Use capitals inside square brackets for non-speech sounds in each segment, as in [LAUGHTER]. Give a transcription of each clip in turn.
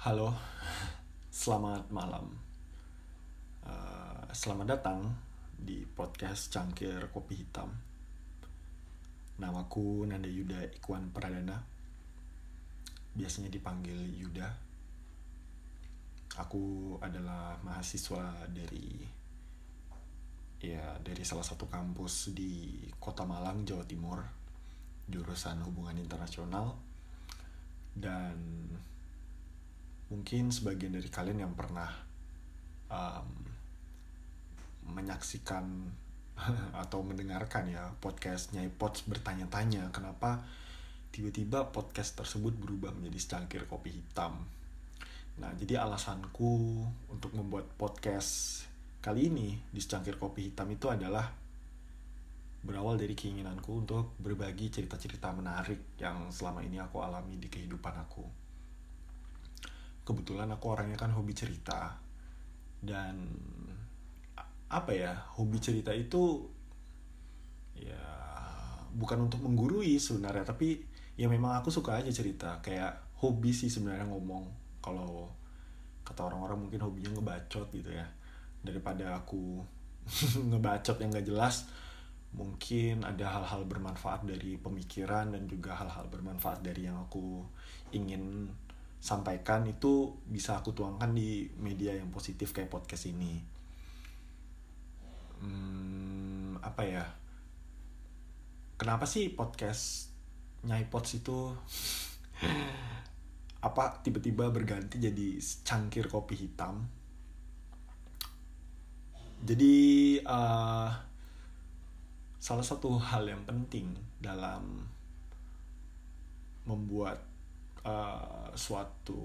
Halo, selamat malam. Uh, selamat datang di podcast Cangkir Kopi Hitam. Namaku Nanda Yuda Ikwan Pradana. Biasanya dipanggil Yuda. Aku adalah mahasiswa dari ya dari salah satu kampus di Kota Malang, Jawa Timur, jurusan Hubungan Internasional. Dan mungkin sebagian dari kalian yang pernah um, menyaksikan [LAUGHS] atau mendengarkan ya podcast Nyai Pots bertanya-tanya kenapa tiba-tiba podcast tersebut berubah menjadi secangkir kopi hitam. Nah, jadi alasanku untuk membuat podcast kali ini di secangkir kopi hitam itu adalah berawal dari keinginanku untuk berbagi cerita-cerita menarik yang selama ini aku alami di kehidupan aku. Kebetulan aku orangnya kan hobi cerita. Dan apa ya hobi cerita itu ya bukan untuk menggurui sebenarnya tapi ya memang aku suka aja cerita. Kayak hobi sih sebenarnya ngomong. Kalau kata orang-orang mungkin hobinya ngebacot gitu ya. Daripada aku [LAUGHS] ngebacot yang gak jelas mungkin ada hal-hal bermanfaat dari pemikiran dan juga hal-hal bermanfaat dari yang aku ingin sampaikan itu bisa aku tuangkan di media yang positif kayak podcast ini. Hmm, apa ya? Kenapa sih podcast Nyai Pots itu [LAUGHS] apa tiba-tiba berganti jadi cangkir kopi hitam? Jadi uh, salah satu hal yang penting dalam membuat uh, suatu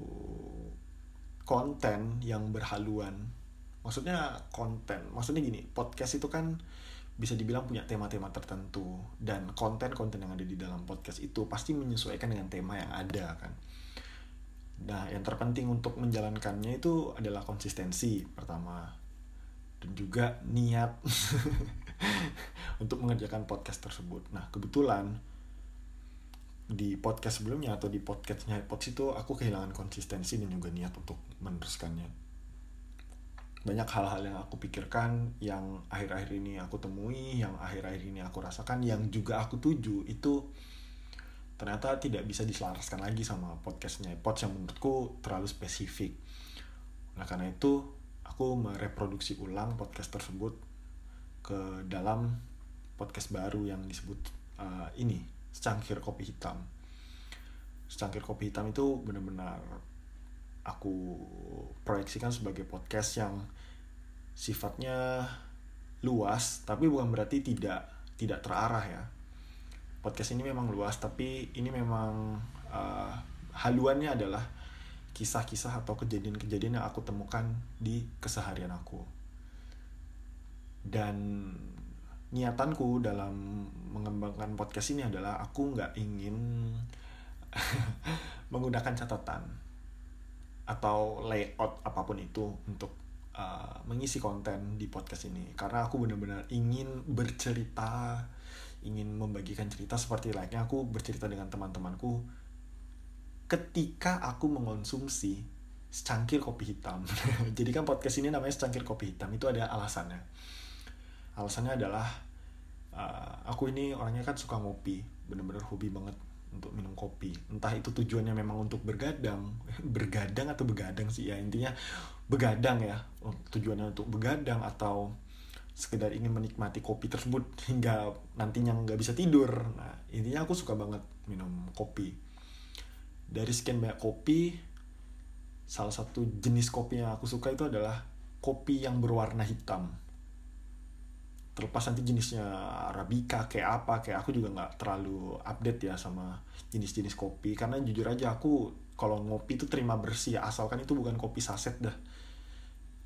konten yang berhaluan. Maksudnya konten maksudnya gini podcast itu kan bisa dibilang punya tema-tema tertentu dan konten-konten yang ada di dalam podcast itu pasti menyesuaikan dengan tema yang ada kan. Nah yang terpenting untuk menjalankannya itu adalah konsistensi pertama. Dan juga niat [LAUGHS] untuk mengerjakan podcast tersebut. Nah kebetulan di podcast sebelumnya atau di podcastnya podcast itu aku kehilangan konsistensi dan juga niat untuk meneruskannya. Banyak hal-hal yang aku pikirkan yang akhir-akhir ini aku temui yang akhir-akhir ini aku rasakan yang juga aku tuju itu ternyata tidak bisa diselaraskan lagi sama podcastnya pods yang menurutku terlalu spesifik. Nah karena itu aku mereproduksi ulang podcast tersebut ke dalam podcast baru yang disebut uh, ini secangkir kopi hitam. Secangkir kopi hitam itu benar-benar aku proyeksikan sebagai podcast yang sifatnya luas tapi bukan berarti tidak tidak terarah ya. Podcast ini memang luas tapi ini memang uh, haluannya adalah kisah-kisah atau kejadian-kejadian yang aku temukan di keseharian aku. Dan niatanku dalam mengembangkan podcast ini adalah aku nggak ingin [LAUGHS] menggunakan catatan atau layout apa pun itu untuk uh, mengisi konten di podcast ini. Karena aku benar-benar ingin bercerita ingin membagikan cerita seperti layaknya aku bercerita dengan teman-temanku ketika aku mengonsumsi secangkir kopi hitam. [LAUGHS] Jadi kan podcast ini namanya secangkir kopi hitam itu ada alasannya. Alasannya adalah uh, aku ini orangnya kan suka ngopi bener-bener hobi banget untuk minum kopi. Entah itu tujuannya memang untuk bergadang [LAUGHS] bergadang atau begadang sih ya intinya begadang ya. Tujuannya untuk begadang atau sekedar ingin menikmati kopi tersebut hingga nantinya nggak bisa tidur. Nah intinya aku suka banget minum kopi. Dari sekian banyak kopi salah satu jenis kopi yang aku suka itu adalah kopi yang berwarna hitam terlepas nanti jenisnya arabica kayak apa kayak aku juga nggak terlalu update ya sama jenis-jenis kopi. Karena jujur aja aku kalau ngopi itu terima bersih asalkan itu bukan kopi saset dah.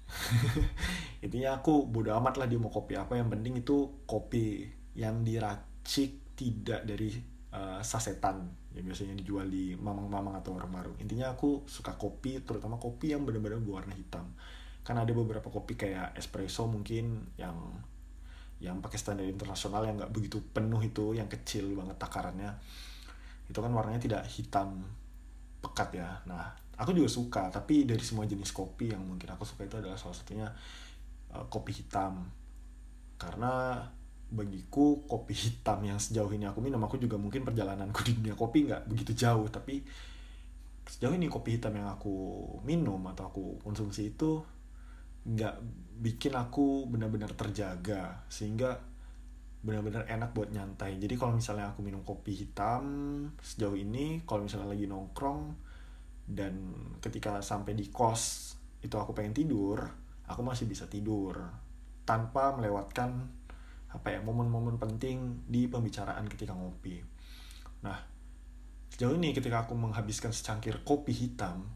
[LAUGHS] Intinya aku bodo amat lah dia mau kopi apa. Yang penting itu kopi yang diracik tidak dari uh, sasetan. Yang biasanya dijual di mamang-mamang atau warung-warung. Intinya aku suka kopi terutama kopi yang benar-benar berwarna hitam. Karena ada beberapa kopi kayak espresso mungkin yang yang pakai standar internasional yang nggak begitu penuh itu yang kecil banget takarannya itu kan warnanya tidak hitam pekat ya. Nah aku juga suka tapi dari semua jenis kopi yang mungkin aku suka itu adalah salah satunya uh, kopi hitam. Karena bagiku kopi hitam yang sejauh ini aku minum aku juga mungkin perjalananku di dunia kopi nggak begitu jauh tapi sejauh ini kopi hitam yang aku minum atau aku konsumsi itu nggak bikin aku benar-benar terjaga sehingga benar-benar enak buat nyantai. Jadi kalau misalnya aku minum kopi hitam sejauh ini kalau misalnya lagi nongkrong dan ketika sampai di kos itu aku pengen tidur aku masih bisa tidur tanpa melewatkan apa ya momen-momen penting di pembicaraan ketika ngopi. Nah sejauh ini ketika aku menghabiskan secangkir kopi hitam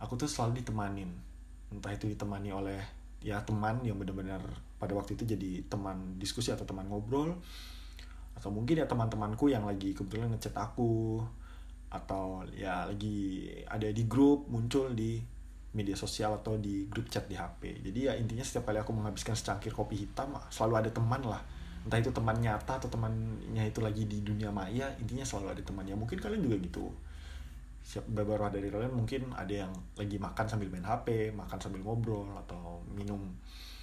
aku tuh selalu ditemanin entah itu ditemani oleh ya teman yang benar-benar pada waktu itu jadi teman diskusi atau teman ngobrol atau mungkin ya teman-temanku yang lagi kebetulan ngechat aku atau ya lagi ada di grup muncul di media sosial atau di grup chat di HP. Jadi ya intinya setiap kali aku menghabiskan secangkir kopi hitam selalu ada teman lah. Entah itu teman nyata atau temannya itu lagi di dunia maya, intinya selalu ada temannya. Mungkin kalian juga gitu. Siap beberapa dari kalian mungkin ada yang lagi makan sambil main HP, makan sambil ngobrol atau minum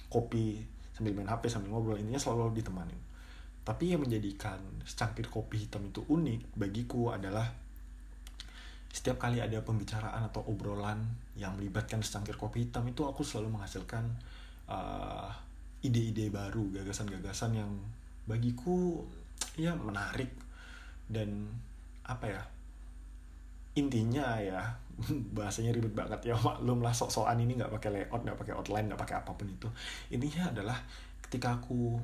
kopi sambil main HP sambil ngobrol. Intinya selalu ditemanin. Tapi yang menjadikan secangkir kopi hitam itu unik bagiku adalah setiap kali ada pembicaraan atau obrolan yang melibatkan secangkir kopi hitam itu aku selalu menghasilkan uh, ide-ide baru gagasan-gagasan yang bagiku ya menarik dan apa ya intinya ya [LAUGHS] bahasanya ribet banget ya maklum lah sok-sokan ini nggak pakai layout nggak pakai outline nggak pakai apa pun itu. Intinya adalah ketika aku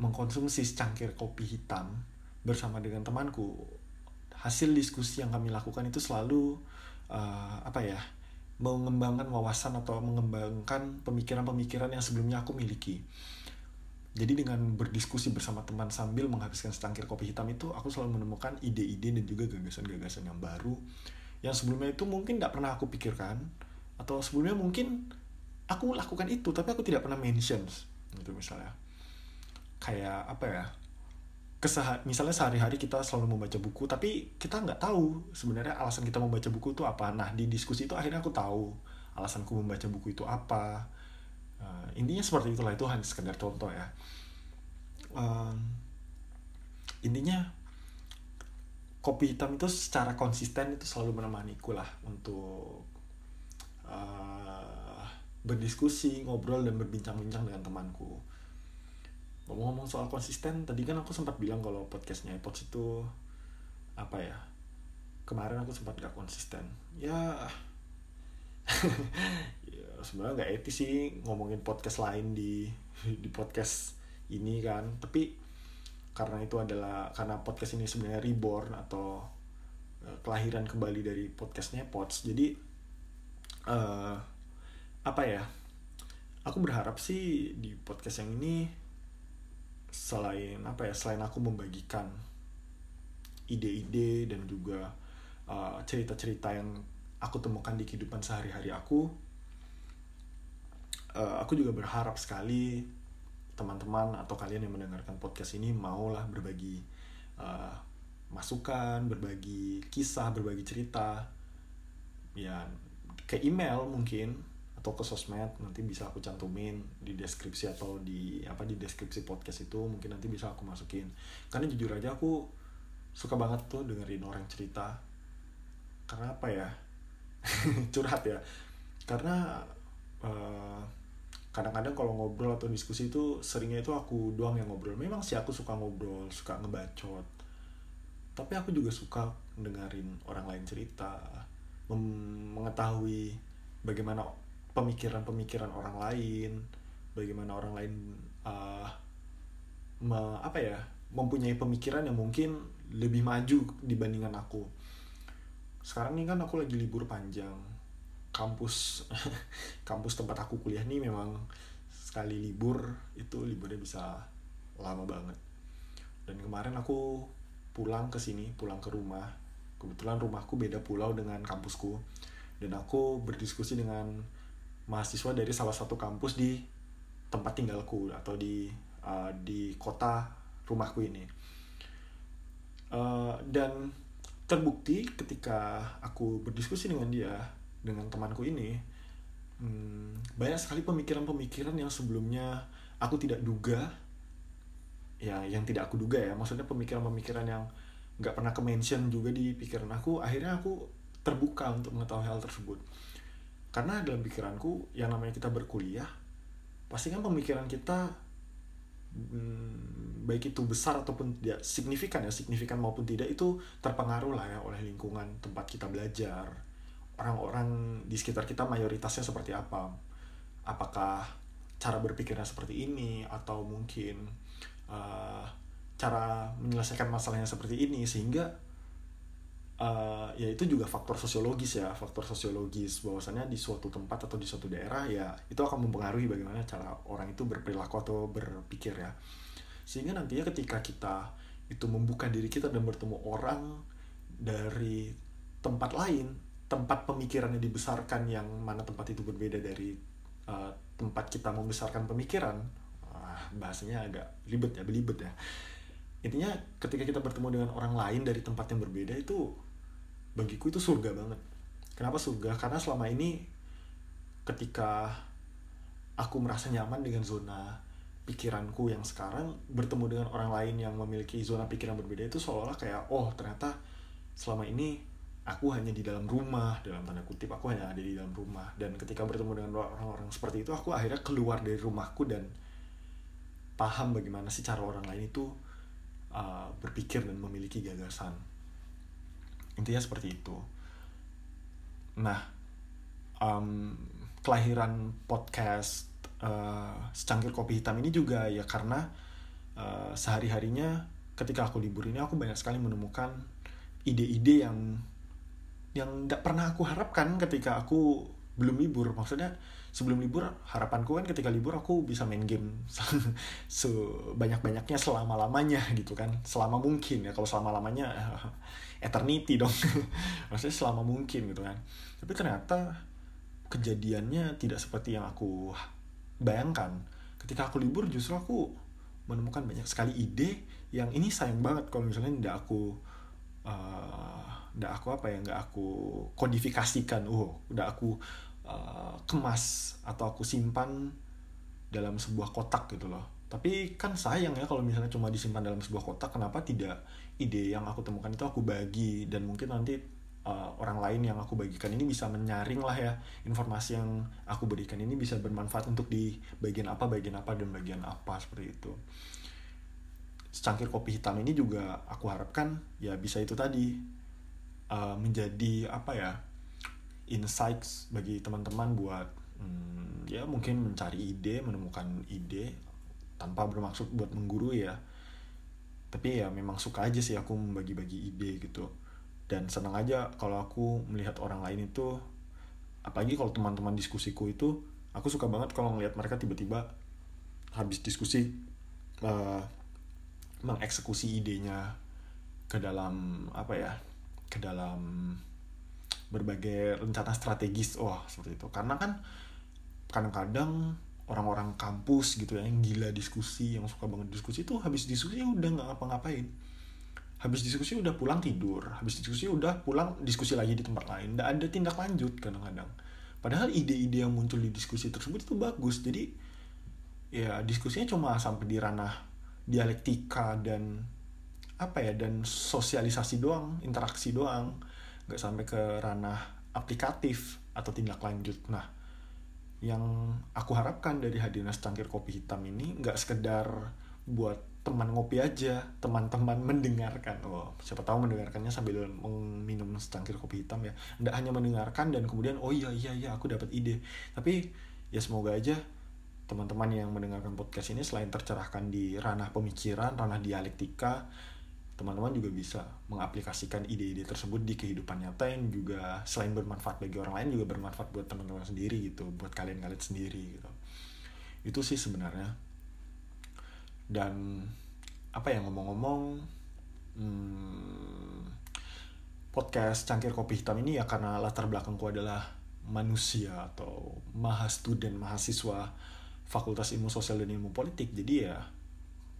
mengkonsumsi secangkir kopi hitam bersama dengan temanku hasil diskusi yang kami lakukan itu selalu uh, apa ya mengembangkan wawasan atau mengembangkan pemikiran-pemikiran yang sebelumnya aku miliki jadi dengan berdiskusi bersama teman sambil menghabiskan secangkir kopi hitam itu aku selalu menemukan ide-ide dan juga gagasan-gagasan yang baru yang sebelumnya itu mungkin tidak pernah aku pikirkan atau sebelumnya mungkin aku lakukan itu tapi aku tidak pernah mention gitu misalnya. Kayak apa ya kesah misalnya sehari-hari kita selalu membaca buku tapi kita nggak tahu sebenarnya alasan kita membaca buku itu apa. Nah di diskusi itu akhirnya aku tahu alasanku membaca buku itu apa uh, intinya seperti itulah itu hanya sekedar contoh ya um, intinya kopi hitam itu secara konsisten itu selalu menemaniku lah untuk uh, berdiskusi, ngobrol dan berbincang-bincang dengan temanku. Ngomong-ngomong soal konsisten, tadi kan aku sempat bilang kalau podcastnya iPods itu apa ya? Kemarin aku sempat gak konsisten. Ya, [LAUGHS] ya sebenarnya nggak etis sih ngomongin podcast lain di di podcast ini kan. Tapi karena itu adalah karena podcast ini sebenarnya reborn atau uh, kelahiran kembali dari podcastnya Pods jadi uh, apa ya aku berharap sih di podcast yang ini selain apa ya selain aku membagikan ide-ide dan juga cerita-cerita uh, yang aku temukan di kehidupan sehari-hari aku uh, aku juga berharap sekali teman-teman atau kalian yang mendengarkan podcast ini maulah berbagi uh, masukan, berbagi kisah, berbagi cerita, ya ke email mungkin atau ke sosmed nanti bisa aku cantumin di deskripsi atau di apa di deskripsi podcast itu. Mungkin nanti bisa aku masukin. Karena jujur aja aku suka banget tuh dengerin orang cerita. Karena apa ya? [LAUGHS] Curhat ya. Karena uh, kadang-kadang kalau ngobrol atau diskusi itu seringnya itu aku doang yang ngobrol. Memang sih aku suka ngobrol suka ngebacot. Tapi aku juga suka dengerin orang lain cerita mengetahui bagaimana pemikiran-pemikiran orang lain bagaimana orang lain uh, me, apa ya mempunyai pemikiran yang mungkin lebih maju dibandingkan aku. Sekarang ini kan aku lagi libur panjang kampus [LAUGHS] kampus tempat aku kuliah nih memang sekali libur itu liburnya bisa lama banget. Dan kemarin aku pulang ke sini pulang ke rumah. Kebetulan rumahku beda pulau dengan kampusku. Dan aku berdiskusi dengan mahasiswa dari salah satu kampus di tempat tinggalku atau di uh, di kota rumahku ini. Uh, dan terbukti ketika aku berdiskusi dengan dia dengan temanku ini hmm, banyak sekali pemikiran-pemikiran yang sebelumnya aku tidak duga ya yang tidak aku duga ya. Maksudnya pemikiran-pemikiran yang nggak pernah ke mention juga di pikiran aku akhirnya aku terbuka untuk mengetahui hal tersebut. Karena dalam pikiranku yang namanya kita berkuliah pasti kan pemikiran kita hmm, baik itu besar ataupun tidak signifikan ya signifikan maupun tidak itu terpengaruh lah ya oleh lingkungan tempat kita belajar orang-orang di sekitar kita mayoritasnya seperti apa? Apakah cara berpikirnya seperti ini? Atau mungkin uh, cara menyelesaikan masalahnya seperti ini? Sehingga uh, ya itu juga faktor sosiologis ya. Faktor sosiologis bahwasannya di suatu tempat atau di suatu daerah ya itu akan mempengaruhi bagaimana cara orang itu berperilaku atau berpikir ya. Sehingga nantinya ketika kita itu membuka diri kita dan bertemu orang dari tempat lain tempat pemikirannya dibesarkan yang mana tempat itu berbeda dari uh, tempat kita membesarkan pemikiran. Uh, bahasanya agak ribet ya belibet ya. Intinya ketika kita bertemu dengan orang lain dari tempat yang berbeda itu bagiku itu surga banget. Kenapa surga? Karena selama ini ketika aku merasa nyaman dengan zona pikiranku yang sekarang bertemu dengan orang lain yang memiliki zona pikiran berbeda itu seolah-olah kayak oh ternyata selama ini aku hanya di dalam rumah dalam tanda kutip aku hanya ada di dalam rumah. Dan ketika bertemu dengan orang-orang seperti itu aku akhirnya keluar dari rumahku dan paham bagaimana sih cara orang lain itu uh, berpikir dan memiliki gagasan. Intinya seperti itu. Nah um, kelahiran podcast uh, secangkir kopi hitam ini juga ya karena uh, sehari harinya ketika aku libur ini aku banyak sekali menemukan ide-ide yang yang tidak pernah aku harapkan ketika aku belum libur. Maksudnya sebelum libur harapanku kan ketika libur aku bisa main game [LAUGHS] sebanyak banyaknya selama lamanya gitu kan. Selama mungkin ya kalau selama lamanya [LAUGHS] eternity dong. [LAUGHS] Maksudnya selama mungkin gitu kan. Tapi ternyata kejadiannya tidak seperti yang aku bayangkan. Ketika aku libur justru aku menemukan banyak sekali ide yang ini sayang banget kalau misalnya tidak aku uh, tidak aku apa ya nggak aku kodifikasikan. Oh udah aku uh, kemas atau aku simpan dalam sebuah kotak gitu loh. Tapi kan sayang ya kalau misalnya cuma disimpan dalam sebuah kotak kenapa tidak ide yang aku temukan itu aku bagi? Dan mungkin nanti uh, orang lain yang aku bagikan ini bisa menyaring lah ya informasi yang aku berikan ini bisa bermanfaat untuk di bagian apa bagian apa dan bagian apa seperti itu. Secangkir kopi hitam ini juga aku harapkan ya bisa itu tadi uh, menjadi apa ya insights bagi teman-teman buat hmm, ya mungkin mencari ide menemukan ide tanpa bermaksud buat mengguru ya. Tapi ya memang suka aja sih aku membagi-bagi ide gitu. Dan senang aja kalau aku melihat orang lain itu apalagi kalau teman-teman diskusiku itu aku suka banget kalau ngelihat mereka tiba-tiba habis diskusi uh, mengeksekusi idenya ke dalam apa ya ke dalam berbagai rencana strategis. Wah seperti itu. Karena kan kadang-kadang orang-orang kampus gitu ya yang gila diskusi yang suka banget diskusi itu habis diskusi udah nggak ngapa-ngapain. Habis diskusi udah pulang tidur habis diskusi udah pulang diskusi lagi di tempat lain. Nggak ada tindak lanjut kadang-kadang. Padahal ide-ide yang muncul di diskusi tersebut itu bagus. Jadi ya diskusinya cuma sampai di ranah dialektika dan apa ya dan sosialisasi doang interaksi doang. Nggak sampai ke ranah aplikatif atau tindak lanjut. Nah yang aku harapkan dari hadirnya secangkir kopi hitam ini nggak sekedar buat teman ngopi aja teman-teman mendengarkan. Oh siapa tahu mendengarkannya sambil minum secangkir kopi hitam ya. Nggak hanya mendengarkan dan kemudian oh iya iya iya aku dapat ide. Tapi ya semoga aja teman-teman yang mendengarkan podcast ini selain tercerahkan di ranah pemikiran ranah dialektika teman-teman juga bisa mengaplikasikan ide-ide tersebut di kehidupan nyata yang juga selain bermanfaat bagi orang lain juga bermanfaat buat teman-teman sendiri gitu buat kalian-kalian sendiri gitu. Itu sih sebenarnya. Dan apa ya ngomong-ngomong hmm, podcast cangkir kopi hitam ini ya karena latar belakangku adalah manusia atau mahastudent mahasiswa Fakultas Ilmu Sosial dan Ilmu Politik. Jadi ya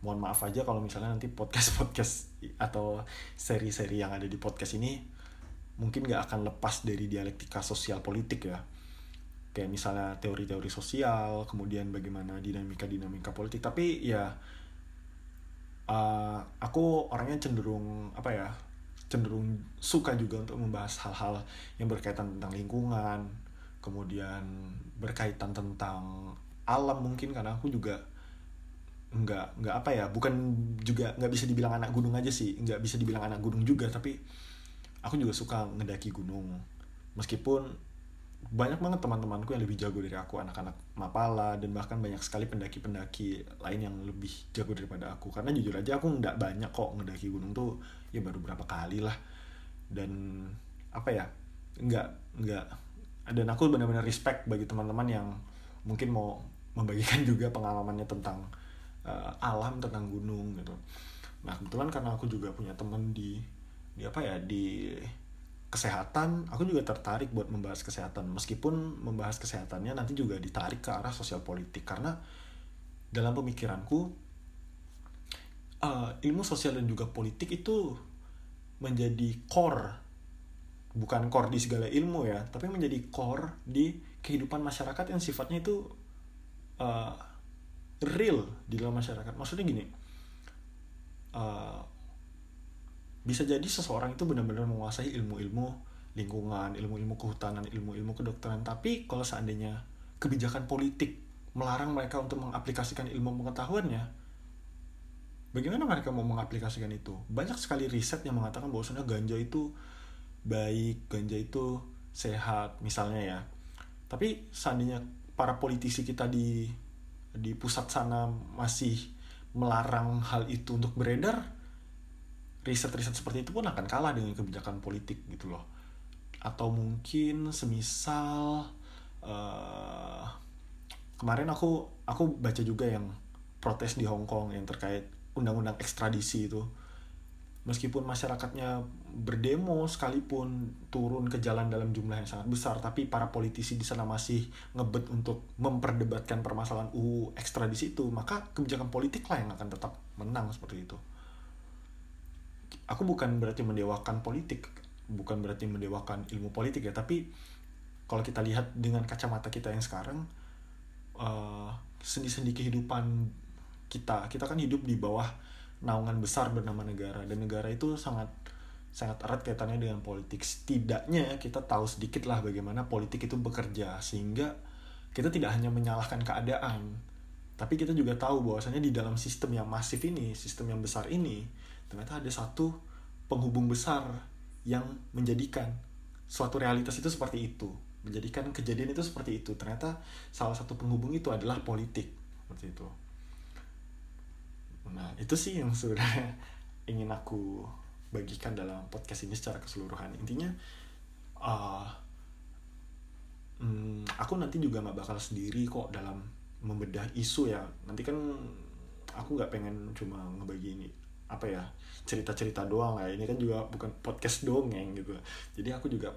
mohon maaf aja kalau misalnya nanti podcast [LAUGHS] podcast atau seri-seri yang ada di podcast ini mungkin nggak akan lepas dari dialektika sosial politik ya. Kayak misalnya teori-teori sosial kemudian bagaimana dinamika-dinamika politik. Tapi ya uh, aku orangnya cenderung apa ya cenderung suka juga untuk membahas hal-hal yang berkaitan tentang lingkungan kemudian berkaitan tentang alam mungkin karena aku juga nggak nggak apa ya bukan juga nggak bisa dibilang anak gunung aja sih nggak bisa dibilang anak gunung juga tapi aku juga suka ngedaki gunung. Meskipun banyak banget teman-temanku yang lebih jago dari aku anak-anak mapala dan bahkan banyak sekali pendaki-pendaki lain yang lebih jago daripada aku. Karena jujur aja aku nggak banyak kok ngedaki gunung tuh ya baru berapa kali lah. Dan apa ya nggak nggak dan aku benar-benar respect bagi teman-teman yang mungkin mau membagikan [LAUGHS] juga pengalamannya tentang uh, alam tentang gunung gitu. Nah kebetulan karena aku juga punya temen di di apa ya di kesehatan aku juga tertarik buat membahas kesehatan. Meskipun membahas kesehatannya nanti juga ditarik ke arah sosial politik. Karena dalam pemikiranku uh, ilmu sosial dan juga politik itu menjadi core bukan core di segala ilmu ya tapi menjadi core di kehidupan masyarakat yang sifatnya itu uh, real di dalam masyarakat. Maksudnya gini uh, bisa jadi seseorang itu benar-benar menguasai ilmu-ilmu lingkungan ilmu-ilmu kehutanan ilmu-ilmu kedokteran. Tapi kalau seandainya kebijakan politik melarang mereka untuk mengaplikasikan ilmu pengetahuannya bagaimana mereka mau mengaplikasikan itu? Banyak sekali riset yang mengatakan bahwasanya ganja itu baik ganja itu sehat misalnya ya. Tapi seandainya para politisi kita di di pusat sana masih melarang hal itu untuk beredar riset-riset seperti itu pun akan kalah dengan kebijakan politik gitu loh. Atau mungkin semisal uh, kemarin aku aku baca juga yang protes di Hong Kong yang terkait undang-undang ekstradisi itu meskipun masyarakatnya berdemo sekalipun turun ke jalan dalam jumlah yang sangat besar tapi para politisi di sana masih ngebet untuk memperdebatkan permasalahan UU ekstradisi itu maka kebijakan politik lah yang akan tetap menang seperti itu. Aku bukan berarti mendewakan politik bukan berarti mendewakan ilmu politik ya tapi kalau kita lihat dengan kacamata kita yang sekarang uh, sendi-sendi kehidupan kita kita kan hidup di bawah naungan besar bernama negara. Dan negara itu sangat sangat erat kaitannya dengan politik. Setidaknya kita tahu sedikit lah bagaimana politik itu bekerja sehingga kita tidak hanya menyalahkan keadaan tapi kita juga tahu bahwasanya di dalam sistem yang masif ini sistem yang besar ini ternyata ada satu penghubung besar yang menjadikan suatu realitas itu seperti itu menjadikan kejadian itu seperti itu. Ternyata salah satu penghubung itu adalah politik. Seperti itu nah itu sih yang sudah [LAUGHS] ingin aku bagikan dalam podcast ini secara keseluruhan. Intinya uh, hmm, aku nanti juga nggak bakal sendiri kok dalam membedah isu ya. Nanti kan aku nggak pengen cuma ngebagi ini apa ya cerita-cerita doang lah. Ini kan juga bukan podcast dongeng gitu. Jadi aku juga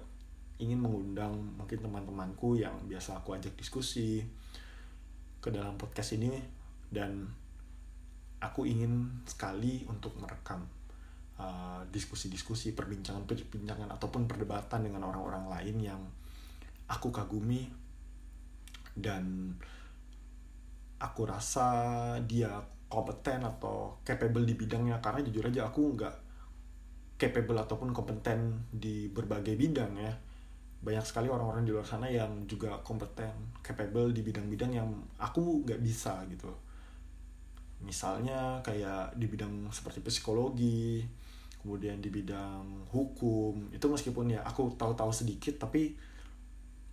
ingin mengundang mungkin teman-temanku yang biasa aku ajak diskusi ke dalam podcast ini dan aku ingin sekali untuk merekam uh, diskusi-diskusi, perbincangan-perbincangan ataupun perdebatan dengan orang-orang lain yang aku kagumi dan aku rasa dia kompeten atau capable di bidangnya. Karena jujur aja aku nggak capable ataupun kompeten di berbagai bidang ya. Banyak sekali orang-orang di luar sana yang juga kompeten capable di bidang-bidang yang aku nggak bisa gitu misalnya kayak di bidang seperti psikologi kemudian di bidang hukum itu meskipun ya aku tahu-tahu sedikit tapi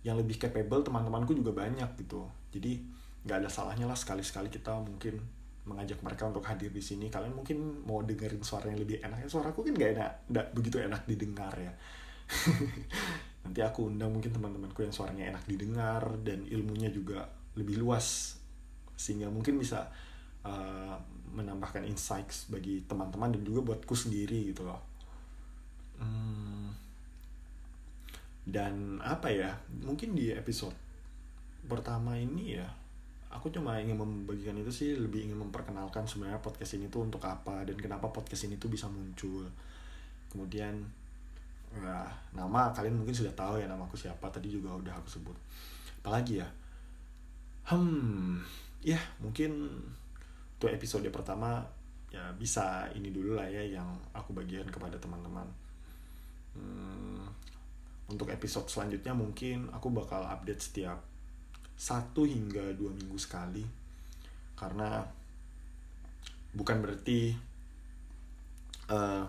yang lebih capable teman-temanku juga banyak gitu. Jadi nggak ada salahnya lah sekali-sekali kita mungkin mengajak mereka untuk hadir di sini. Kalian mungkin mau dengerin suara yang lebih enak suaraku kan gak enak nggak begitu enak didengar ya. [LAUGHS] Nanti aku undang mungkin teman-temanku yang suaranya enak didengar dan ilmunya juga lebih luas. Sehingga mungkin bisa uh, menambahkan insights bagi teman-teman dan juga buatku sendiri gitu loh. Hmm, dan apa ya mungkin di episode pertama ini ya aku cuma ingin membagikan itu sih lebih ingin memperkenalkan sebenarnya podcast ini tuh untuk apa dan kenapa podcast ini tuh bisa muncul. Kemudian ya nama kalian mungkin sudah tahu ya nama aku siapa tadi juga udah aku sebut. Apalagi ya? Hmm ya mungkin untuk episode pertama ya bisa ini dulu lah ya yang aku bagian kepada teman-teman. Hmm, untuk episode selanjutnya mungkin aku bakal update setiap satu hingga dua minggu sekali. Karena bukan berarti uh,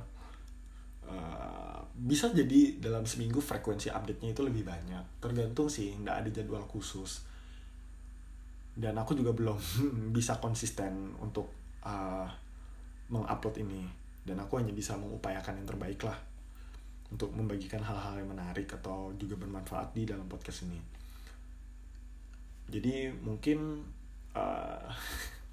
uh, bisa jadi dalam seminggu frekuensi update-nya itu lebih banyak. Tergantung sih nggak ada jadwal khusus dan aku juga belum [LAUGHS] bisa konsisten untuk uh, mengupload ini. Dan aku hanya bisa mengupayakan yang terbaik lah untuk membagikan hal-hal yang menarik atau juga bermanfaat di dalam podcast ini. Jadi mungkin uh,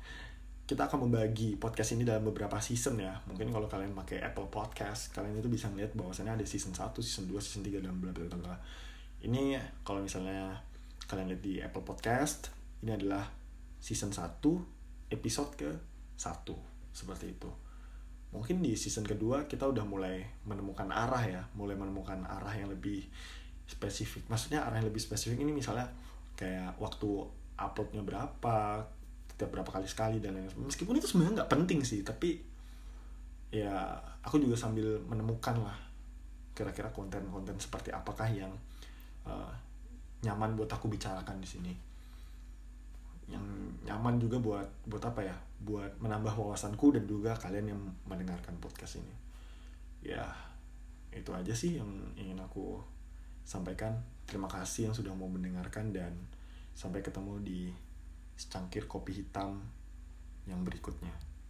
[LAUGHS] kita akan membagi podcast ini dalam beberapa season ya. Mungkin kalau kalian pakai Apple Podcast kalian itu bisa ngeliat bahwasannya ada season 1, season 2, season 3 dan bla bla bla. Ini kalau misalnya kalian lihat di Apple Podcast ini adalah season 1 episode ke 1 seperti itu. Mungkin di season kedua kita udah mulai menemukan arah ya. Mulai menemukan arah yang lebih spesifik. Maksudnya arah yang lebih spesifik ini misalnya kayak waktu uploadnya berapa setiap berapa kali sekali dan lain lain meskipun itu sebenarnya nggak penting sih tapi ya aku juga sambil menemukan lah kira-kira konten-konten seperti apakah yang uh, nyaman buat aku bicarakan di sini yang nyaman juga buat buat apa ya? Buat menambah wawasanku dan juga kalian yang mendengarkan podcast ini. Ya itu aja sih yang ingin aku sampaikan. Terima kasih yang sudah mau mendengarkan dan sampai ketemu di secangkir kopi hitam yang berikutnya